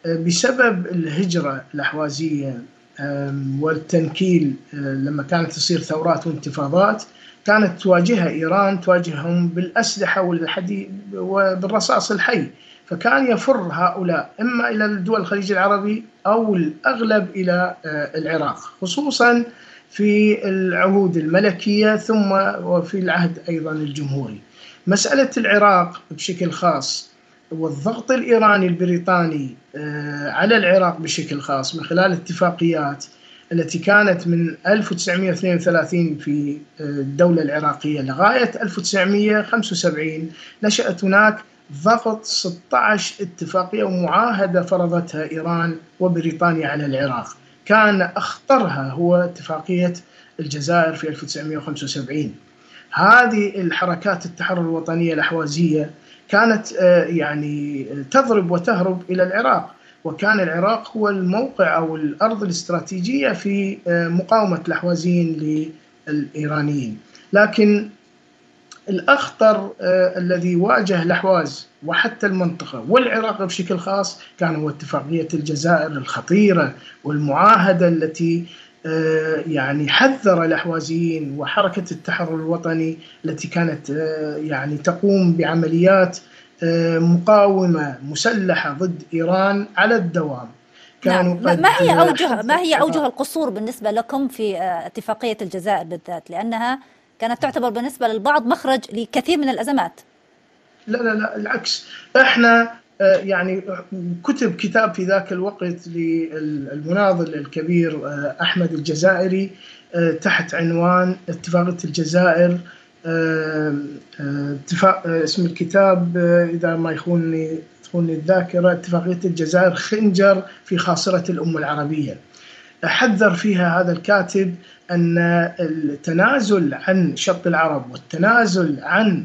Speaker 3: بسبب الهجرة الأحوازية والتنكيل لما كانت تصير ثورات وانتفاضات كانت تواجهها إيران تواجههم بالأسلحة والحديد وبالرصاص الحي. فكان يفر هؤلاء إما إلى الدول الخليج العربي أو الأغلب إلى العراق خصوصا في العهود الملكية ثم وفي العهد أيضا الجمهوري. مسألة العراق بشكل خاص والضغط الإيراني البريطاني آه، على العراق بشكل خاص من خلال اتفاقيات التي كانت من 1932 في آه، الدولة العراقية لغاية 1975 نشأت هناك ضغط 16 اتفاقية ومعاهدة فرضتها إيران وبريطانيا على العراق. كان أخطرها هو اتفاقية الجزائر في 1975 هذه الحركات التحرر الوطنية الأحوازية كانت آه، يعني تضرب وتهرب إلى العراق. وكان العراق هو الموقع أو الأرض الاستراتيجية في آه، مقاومة الأحوازيين للإيرانيين. لكن الأخطر آه، الذي واجه الأحواز وحتى المنطقة والعراق بشكل خاص كان هو اتفاقية الجزائر الخطيرة والمعاهدة التي آه، يعني حذر الأحوازيين وحركة التحرر الوطني التي كانت آه، يعني تقوم بعمليات مقاومة مسلحة ضد إيران على الدوام.
Speaker 2: كانوا نعم. ما هي اوجه ما هي أوجه القصور بالنسبة لكم في اتفاقية الجزائر بالذات؟ لأنها كانت تعتبر بالنسبة للبعض مخرج لكثير من الأزمات
Speaker 3: لا لا لا العكس إحنا آه، يعني كتب كتاب في ذاك الوقت للمناضل الكبير آه، أحمد الجزائري آه، تحت عنوان اتفاقية الجزائر اتفاق اسم الكتاب إذا ما يخونني تخونني الذاكرة اتفاقية الجزائر خنجر في خاصرة الأمة العربية. حذر فيها هذا الكاتب أن التنازل عن شط العرب والتنازل عن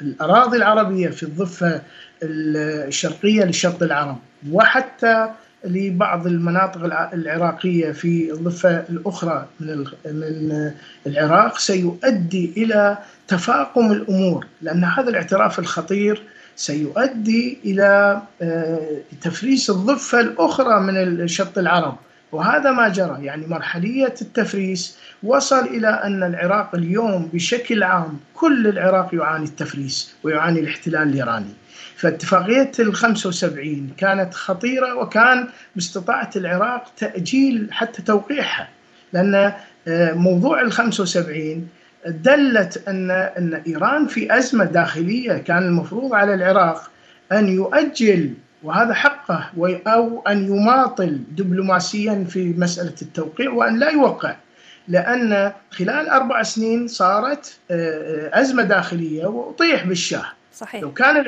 Speaker 3: الأراضي العربية في الضفة الشرقية لشط العرب وحتى لبعض المناطق العراقية في الضفة الأخرى من من العراق سيؤدي إلى تفاقم الأمور لأن هذا الاعتراف الخطير سيؤدي إلى آه، تفريس الضفة الأخرى من شط العرب. وهذا ما جرى يعني مرحلية التفريس وصل إلى أن العراق اليوم بشكل عام كل العراق يعاني التفريس ويعاني الاحتلال الإيراني. فاتفاقية ال 75 كانت خطيرة وكان باستطاعة العراق تأجيل حتى توقيعها لأن آه، موضوع ال 75 دلت أن أن إيران في أزمة داخلية كان المفروض على العراق أن يؤجل وهذا حقه أو أن يماطل دبلوماسيا في مسألة التوقيع وأن لا يوقع لأن خلال أربع سنين صارت آه، آه، أزمة داخلية وأطيح بالشاه
Speaker 2: صحيح.
Speaker 3: لو كان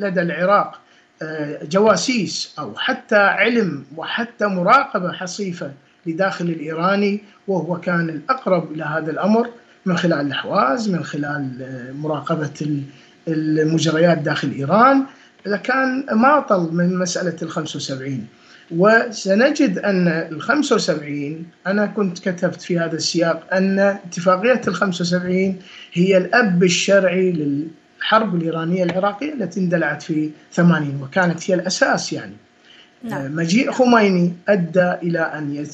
Speaker 3: لدى العراق آه، جواسيس أو حتى علم وحتى مراقبة حصيفة لداخل الإيراني وهو كان الأقرب إلى هذا الأمر من خلال الأحواز من خلال مراقبة المجريات داخل إيران لكان معطل من مسألة ال 75 وسنجد أن ال 75 أنا كنت كتبت في هذا السياق أن اتفاقية ال 75 هي الأب الشرعي للحرب الإيرانية العراقية التي اندلعت في 80 وكانت هي الأساس يعني نعم. مجيء خميني أدى إلى أن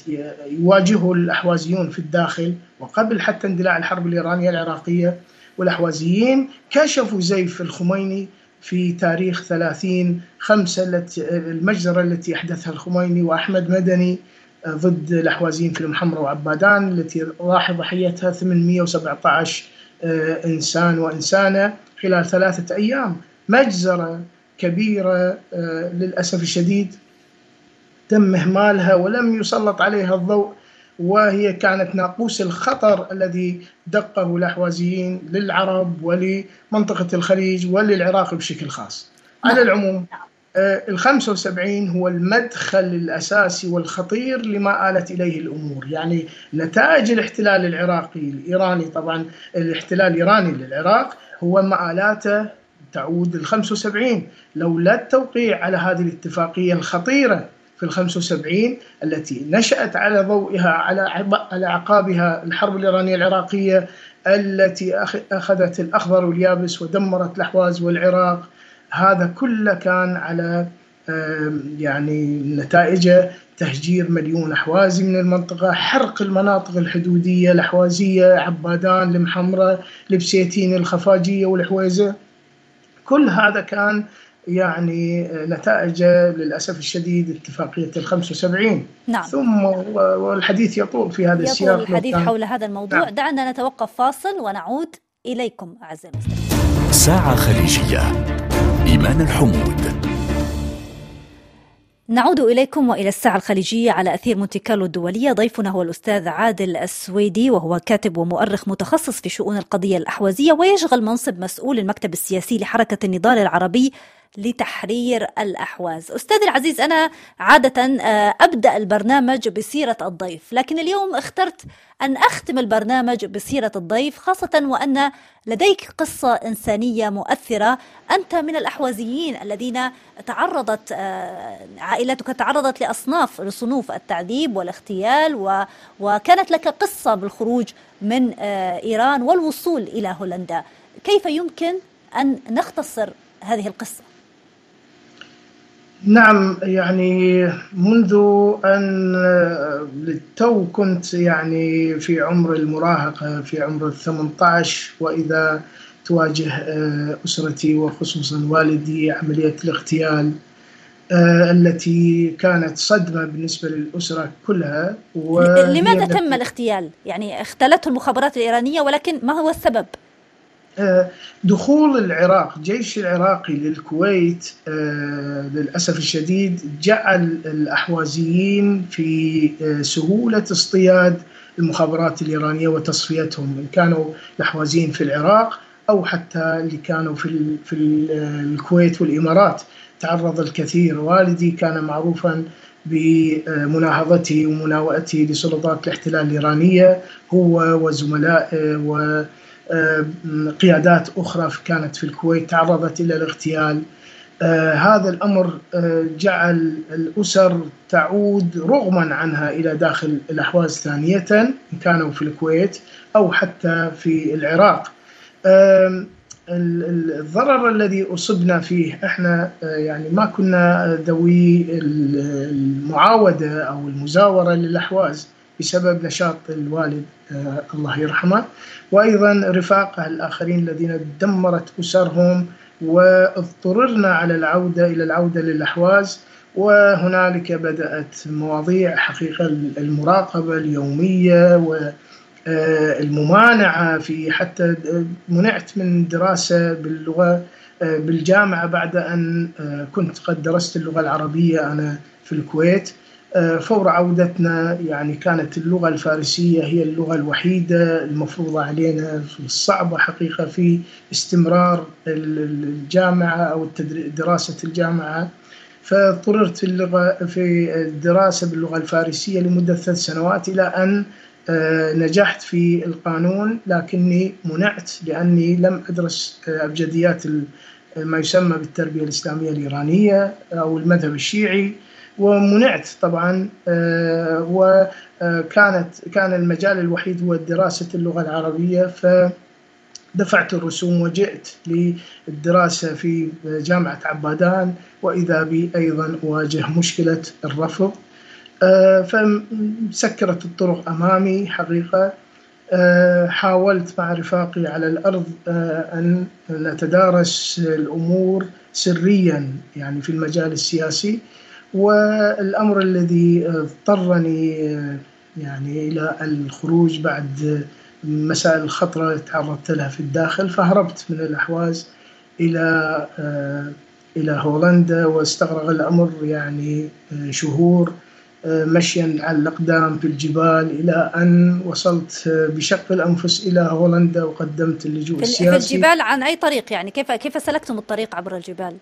Speaker 3: يواجهه الأحوازيون في الداخل وقبل حتى اندلاع الحرب الإيرانية العراقية والأحوازيين كشفوا زيف الخميني في تاريخ 30 5 التي المجزرة التي أحدثها الخميني وأحمد مدني آه، ضد الأحوازيين في المحمرة وعبادان التي راح ضحيتها 817 آه، إنسان وإنسانة خلال ثلاثة أيام. مجزرة كبيرة آه، للأسف الشديد تم إهمالها ولم يسلط عليها الضوء وهي كانت ناقوس الخطر الذي دقه الأحوازيين للعرب ولمنطقة الخليج وللعراق بشكل خاص. على نعم. العموم آه، ال 75 هو المدخل الأساسي والخطير لما آلت إليه الأمور. يعني نتائج الاحتلال العراقي الإيراني طبعا الاحتلال الإيراني للعراق هو مآلاته تعود ال 75 لولا التوقيع على هذه الاتفاقية الخطيرة في ال 75 التي نشأت على ضوئها على على أعقابها الحرب الإيرانية العراقية التي أخذت الأخضر واليابس ودمرت الأحواز والعراق. هذا كله كان على يعني نتائجه تهجير مليون أحوازي من المنطقة حرق المناطق الحدودية الأحوازية عبادان المحمرة لبسيتين الخفاجية والحويزة. كل هذا كان يعني نتائج للأسف الشديد اتفاقية ال 75
Speaker 2: نعم.
Speaker 3: ثم والحديث يطول في هذا السياق
Speaker 2: يطول الحديث حول هذا الموضوع. نعم. دعنا نتوقف فاصل ونعود إليكم أعزائي
Speaker 1: المستمعين. ساعة خليجية. إيمان الحمود.
Speaker 2: نعود إليكم وإلى الساعة الخليجية على أثير مونتي كارلو الدولية. ضيفنا هو الأستاذ عادل السويدي وهو كاتب ومؤرخ متخصص في شؤون القضية الأحوازية ويشغل منصب مسؤول المكتب السياسي لحركة النضال العربي لتحرير الأحواز أستاذ العزيز أنا عادة آه، أبدأ البرنامج بسيرة الضيف لكن اليوم اخترت أن أختم البرنامج بسيرة الضيف خاصة وأن لديك قصة إنسانية مؤثرة أنت من الأحوازيين الذين تعرضت آه، عائلتك تعرضت لأصناف لصنوف التعذيب والاغتيال. وكانت لك قصة بالخروج من آه، إيران والوصول إلى هولندا كيف يمكن أن نختصر هذه القصة؟
Speaker 3: نعم يعني منذ أن للتو كنت يعني في عمر المراهقة في عمر ال 18 وإذا تواجه أسرتي وخصوصا والدي عملية الاغتيال التي كانت صدمة بالنسبة للأسرة كلها
Speaker 2: لماذا تم الاغتيال؟ يعني اختلته المخابرات الإيرانية ولكن ما هو السبب؟
Speaker 3: دخول العراق جيش العراقي للكويت للأسف الشديد جعل الأحوازيين في سهولة اصطياد المخابرات الإيرانية وتصفيتهم إن كانوا الأحوازيين في العراق أو حتى اللي كانوا في, في الكويت والإمارات. تعرض الكثير. والدي كان معروفا بمناهضته ومناوئته لسلطات الاحتلال الإيرانية هو وزملائه وقيادات أخرى كانت في الكويت تعرضت إلى الاغتيال آه هذا الأمر آه جعل الأسر تعود رغما عنها إلى داخل الأحواز ثانية إن كانوا في الكويت أو حتى في العراق. آه الضرر الذي أصبنا فيه إحنا يعني ما كنا ذوي المعاودة أو المزاورة للأحواز بسبب نشاط الوالد الله يرحمه. وأيضا رفاقه الآخرين الذين دمرت أسرهم واضطررنا على العودة إلى العودة للأحواز. وهنالك بدأت مواضيع حقيقة المراقبة اليومية والممانعة في حتى منعت من دراسة باللغة بالجامعة بعد أن كنت قد درست اللغة العربية أنا في الكويت. فور عودتنا يعني كانت اللغة الفارسية هي اللغة الوحيدة المفروضة علينا الصعبة حقيقة في استمرار الجامعة أو دراسة الجامعة. فاضطررت في اللغة في الدراسة باللغة الفارسية لمدة ثلاث سنوات إلى أن نجحت في القانون لكني منعت لأني لم أدرس أبجديات ما يسمى بالتربية الإسلامية الإيرانية أو المذهب الشيعي. ومنعت طبعا وكانت كان المجال الوحيد هو دراسة اللغة العربية فدفعت الرسوم وجئت للدراسة في جامعة عبادان وإذا بي أيضا أواجه مشكلة الرفض. فسكرت الطرق أمامي حقيقة. حاولت مع رفاقي على الأرض أن نتدارس الأمور سريا يعني في المجال السياسي. والأمر الذي اضطرني يعني إلى الخروج بعد مسائل الخطرة تعرضت لها في الداخل فهربت من الأحواز إلى إلى هولندا واستغرق الأمر يعني شهور مشيا على الأقدام في الجبال إلى أن وصلت بشق الأنفس إلى هولندا وقدمت اللجوء السياسي
Speaker 2: في الجبال عن أي طريق يعني كيف كيف سلكتم الطريق عبر الجبال؟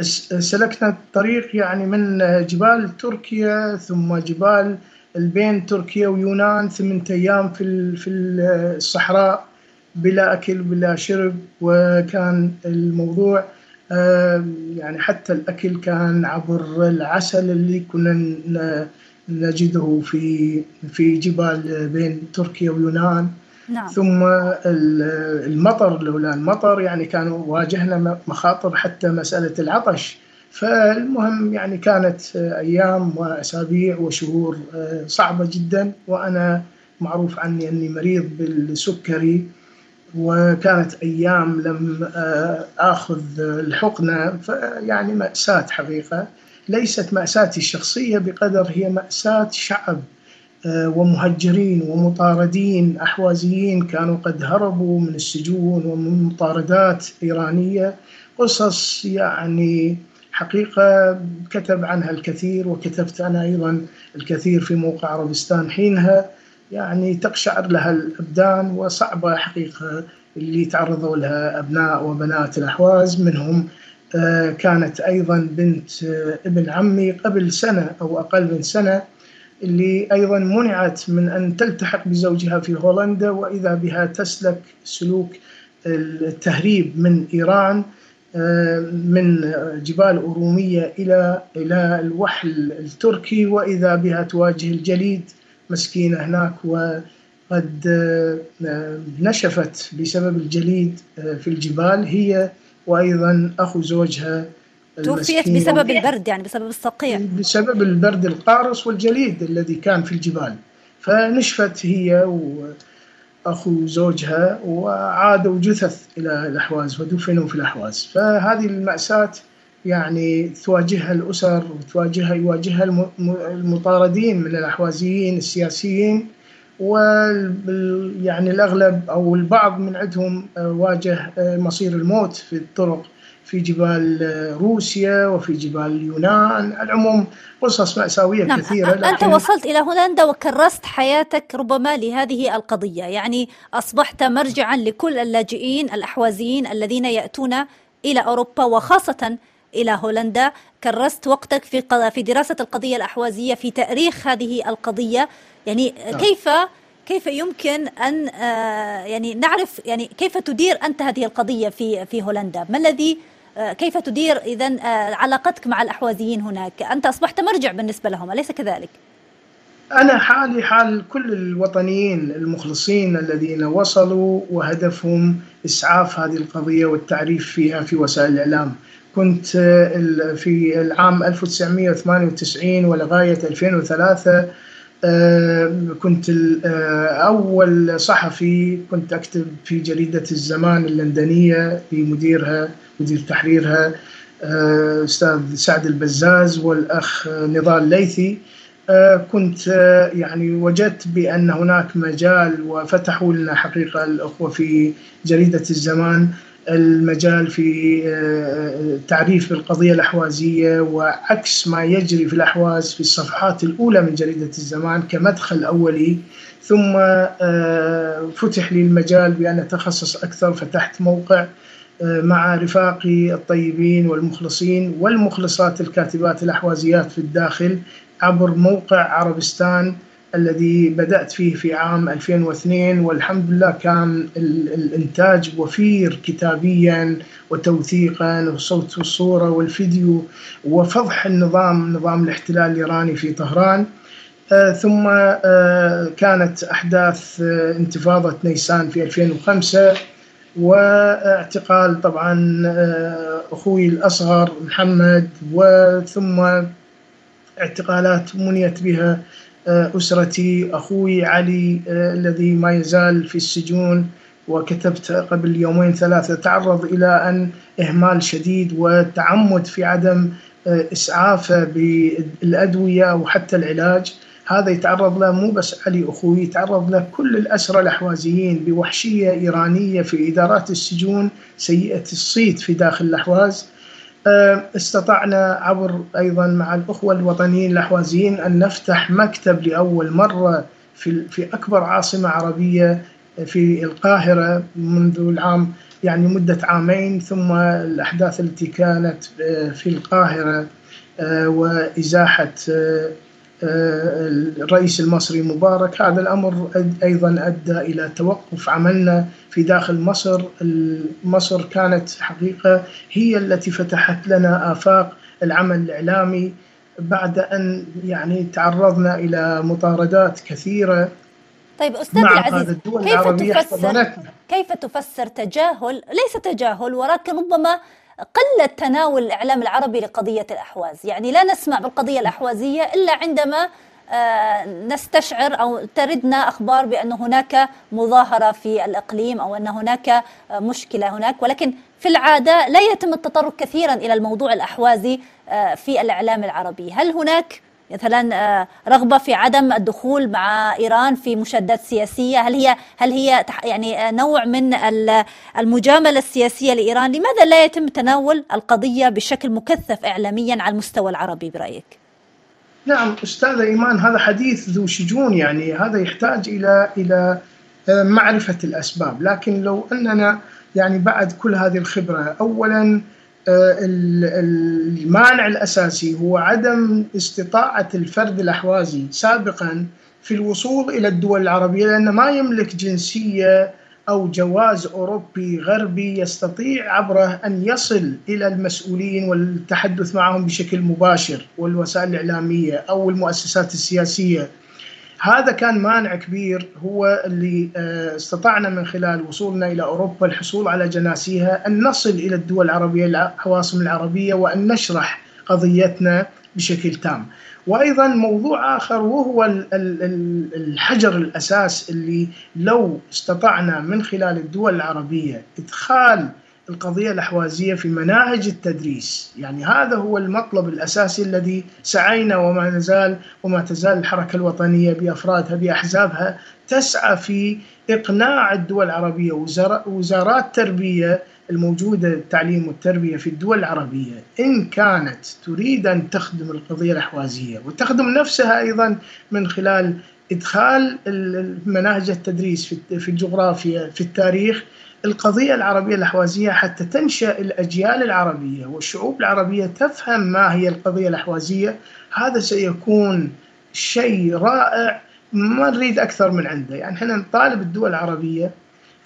Speaker 3: سلكنا الطريق يعني من جبال تركيا ثم جبال بين تركيا ويونان ثمانية أيام في في الصحراء بلا أكل بلا شرب وكان الموضوع يعني حتى الأكل كان عبر العسل اللي كنا نجده في في جبال بين تركيا ويونان. نعم. ثم المطر لولا المطر يعني كانوا واجهنا مخاطر حتى مسألة العطش. فالمهم يعني كانت أيام وأسابيع وشهور صعبة جدا وأنا معروف عني أني مريض بالسكري. وكانت أيام لم آخذ الحقنة فيعني مأساة حقيقة. ليست مأساتي الشخصية بقدر هي مأساة شعب. ومهجرين ومطاردين أحوازيين كانوا قد هربوا من السجون ومن مطاردات إيرانية. قصص يعني حقيقة كتب عنها الكثير وكتبت أنا أيضا الكثير في موقع عربستان حينها. يعني تقشعر لها الأبدان وصعبة حقيقة اللي تعرضوا لها أبناء وبنات الأحواز. منهم كانت أيضا بنت ابن عمي قبل سنة أو أقل من سنة. اللي أيضا منعت من أن تلتحق بزوجها في هولندا وإذا بها تسلك سلوك التهريب من إيران من جبال أرومية إلى إلى الوحل التركي وإذا بها تواجه الجليد مسكينة هناك وقد نشفت بسبب الجليد في الجبال هي وأيضا أخو زوجها
Speaker 2: توفيت بسبب البرد يعني بسبب الصقيع.
Speaker 3: بسبب البرد القارص والجليد الذي كان في الجبال. فنشفت هي وأخو زوجها وعادوا جثث إلى الأحواز ودفنوا في الأحواز. فهذه المأساة يعني تواجهها الأسر وتواجهها يواجهها المطاردين من الأحوازيين السياسيين و يعني الأغلب أو البعض من عندهم واجه مصير الموت في الطرق. في جبال روسيا وفي جبال اليونان العموم قصص مأساوية نعم. كثيرة
Speaker 2: لكن أنت وصلت إلى هولندا وكرست حياتك ربما لهذه القضية يعني أصبحت مرجعا لكل اللاجئين الأحوازيين الذين يأتون إلى أوروبا وخاصة إلى هولندا كرست وقتك في في دراسة القضية الأحوازية في تأريخ هذه القضية يعني نعم. كيف كيف يمكن أن يعني نعرف يعني كيف تدير أنت هذه القضية في في هولندا؟ ما الذي كيف تدير اذا علاقتك مع الأحوازيين هناك؟ أنت أصبحت مرجع بالنسبة لهم أليس كذلك؟
Speaker 3: أنا حالي حال كل الوطنيين المخلصين الذين وصلوا وهدفهم إسعاف هذه القضية والتعريف فيها في وسائل الإعلام. كنت في العام 1998 ولغاية 2003 كنت أول صحفي كنت أكتب في جريدة الزمان اللندنية بمديرها مدير تحريرها أستاذ سعد البزاز والأخ نضال ليثي. كنت يعني وجدت بأن هناك مجال وفتحوا لنا حقيقة الأخوة في جريدة الزمان المجال في تعريف بالقضية الأحوازية وعكس ما يجري في الأحواز في الصفحات الأولى من جريدة الزمان كمدخل أولي. ثم فتح لي المجال بأن أتخصص أكثر فتحت موقع مع رفاقي الطيبين والمخلصين والمخلصات الكاتبات الأحوازيات في الداخل عبر موقع عربستان الذي بدأت فيه في عام 2002 والحمد لله كان الإنتاج وفير كتابيا وتوثيقا والصوت والصورة والفيديو وفضح النظام نظام الاحتلال الإيراني في طهران. آه ثم آه كانت أحداث آه انتفاضة نيسان في 2005 واعتقال طبعا أخوي الأصغر محمد وثم اعتقالات منيت بها أسرتي أخوي علي الذي ما يزال في السجون وكتبت قبل يومين ثلاثة تعرض إلى أن إهمال شديد وتعمد في عدم إسعافه بالأدوية وحتى العلاج. هذا يتعرض له مو بس علي أخوي يتعرض له كل الأسرى الأحوازيين بوحشية إيرانية في إدارات السجون سيئة الصيت في داخل الأحواز. استطعنا عبر أيضا مع الأخوة الوطنيين الأحوازيين أن نفتح مكتب لأول مرة في في أكبر عاصمة عربية في القاهرة منذ العام يعني مدة عامين ثم الأحداث التي كانت في القاهرة وإزاحة الرئيس المصري مبارك. هذا الأمر أيضا أدى إلى توقف عملنا في داخل مصر. مصر كانت حقيقة هي التي فتحت لنا آفاق العمل الإعلامي بعد أن يعني تعرضنا إلى مطاردات كثيرة
Speaker 2: طيب أستاذ العزيز كيف تفسر كيف تفسر تجاهل؟ ليس تجاهل ولكن ربما قل تناول الإعلام العربي لقضية الأحواز. يعني لا نسمع بالقضية الأحوازية إلا عندما نستشعر أو تردنا أخبار بأن هناك مظاهرة في الإقليم أو أن هناك مشكلة هناك. ولكن في العادة لا يتم التطرق كثيرا إلى الموضوع الأحوازي في الإعلام العربي. هل هناك مثلا رغبة في عدم الدخول مع إيران في مشادات سياسية. هل هي هل هي يعني نوع من المجاملة السياسية لإيران؟ لماذا لا يتم تناول القضية بشكل مكثف إعلاميا على المستوى العربي برأيك؟
Speaker 3: نعم أستاذة إيمان هذا حديث ذو شجون يعني هذا يحتاج إلى إلى معرفة الأسباب. لكن لو أننا يعني بعد كل هذه الخبرة أولا المانع الأساسي هو عدم استطاعة الفرد الأحوازي سابقا في الوصول إلى الدول العربية لأنه ما يملك جنسية أو جواز أوروبي غربي يستطيع عبره أن يصل إلى المسؤولين والتحدث معهم بشكل مباشر والوسائل الإعلامية أو المؤسسات السياسية. هذا كان مانع كبير هو اللي استطعنا من خلال وصولنا إلى أوروبا الحصول على جناسيها أن نصل إلى الدول العربية العواصم العربية وأن نشرح قضيتنا بشكل تام. وأيضا موضوع آخر وهو الحجر الأساس اللي لو استطعنا من خلال الدول العربية إدخال القضية الأحوازية في مناهج التدريس. يعني هذا هو المطلب الأساسي الذي سعينا وما نزال وما تزال الحركة الوطنية بأفرادها بأحزابها تسعى في إقناع الدول العربية وزارات تربية الموجودة التعليم والتربية في الدول العربية. إن كانت تريد أن تخدم القضية الأحوازية وتخدم نفسها أيضا من خلال إدخال مناهج التدريس في الجغرافيا في التاريخ القضية العربية الأحوازية حتى تنشأ الأجيال العربية والشعوب العربية تفهم ما هي القضية الأحوازية. هذا سيكون شيء رائع ما نريد أكثر من عنده. يعني إحنا نطالب الدول العربية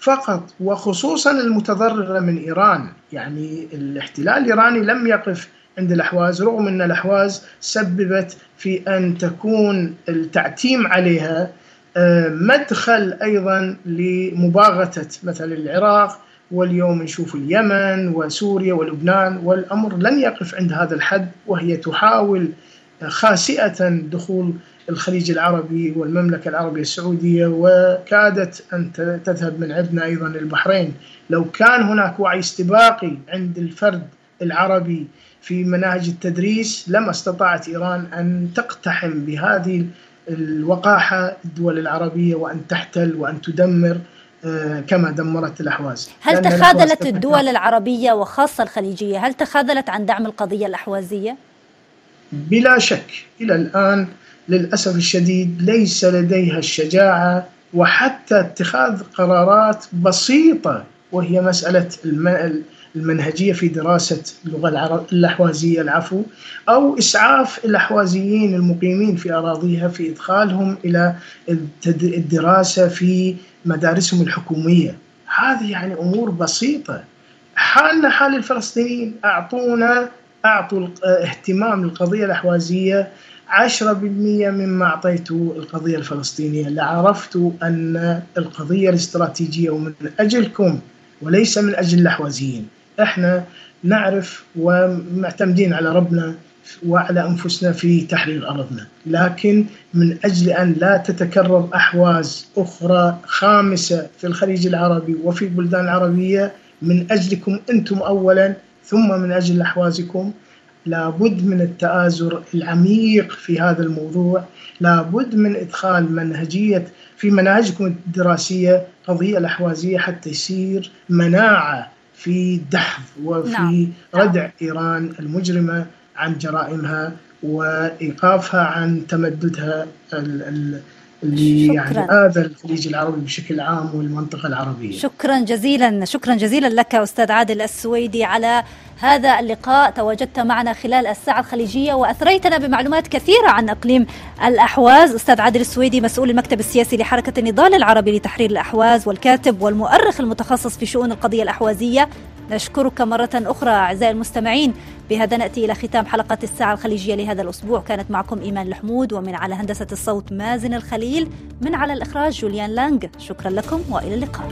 Speaker 3: فقط وخصوصا المتضررة من إيران. يعني الاحتلال الإيراني لم يقف عند الأحواز رغم أن الأحواز سببت في أن تكون التعتيم عليها آه، مدخل أيضا لمباغتة مثلا العراق واليوم نشوف اليمن وسوريا ولبنان والأمر لن يقف عند هذا الحد وهي تحاول خاسئة دخول الخليج العربي والمملكة العربية السعودية وكادت أن تذهب من عندنا أيضا البحرين. لو كان هناك وعي استباقي عند الفرد العربي في مناهج التدريس لما استطاعت إيران أن تقتحم بهذه الوقاحة الدول العربية وأن تحتل وأن تدمر آه، كما دمرت الأحواز
Speaker 2: هل تخاذلت الدول العربية وخاصة الخليجية هل تخاذلت عن دعم القضية الأحوازية؟
Speaker 3: بلا شك إلى الآن للأسف الشديد ليس لديها الشجاعة وحتى اتخاذ قرارات بسيطة وهي مسألة المنهجية في دراسة اللغة الأحوازية العفو أو إسعاف الأحوازيين المقيمين في أراضيها في إدخالهم إلى الدراسة في مدارسهم الحكومية. هذه يعني أمور بسيطة. حالنا حال الفلسطينيين أعطونا أعطوا اهتمام للقضية الأحوازية 10% مما أعطيته القضية الفلسطينية. لعرفت أن القضية الاستراتيجية ومن أجلكم وليس من أجل الأحوازيين. إحنا نعرف ومعتمدين على ربنا وعلى أنفسنا في تحرير أرضنا، لكن من أجل أن لا تتكرر أحواز أخرى خامسة في الخليج العربي وفي البلدان العربية من أجلكم أنتم اولا ثم من أجل أحوازكم لابد من التآزر العميق في هذا الموضوع. لابد من إدخال منهجية في مناهجكم الدراسية قضية الأحوازية حتى يصير مناعة في دحض وفي نعم. ردع إيران المجرمة عن جرائمها وإيقافها عن تمددها اللي يعني آذى الخليج العربي بشكل عام والمنطقة العربية.
Speaker 2: شكرا جزيلا. شكرا جزيلا لك أستاذ عادل السويدي على هذا اللقاء تواجدت معنا خلال الساعة الخليجية وأثريتنا بمعلومات كثيرة عن إقليم الأحواز. أستاذ عادل السويدي مسؤول المكتب السياسي لحركة النضال العربي لتحرير الأحواز والكاتب والمؤرخ المتخصص في شؤون القضية الأحوازية. نشكرك مرة أخرى أعزائي المستمعين. بهذا نأتي إلى ختام حلقة الساعة الخليجية لهذا الأسبوع. كانت معكم إيمان الحمود ومن على هندسة الصوت مازن الخليل من على الإخراج جوليان لانج شكرا لكم وإلى اللقاء.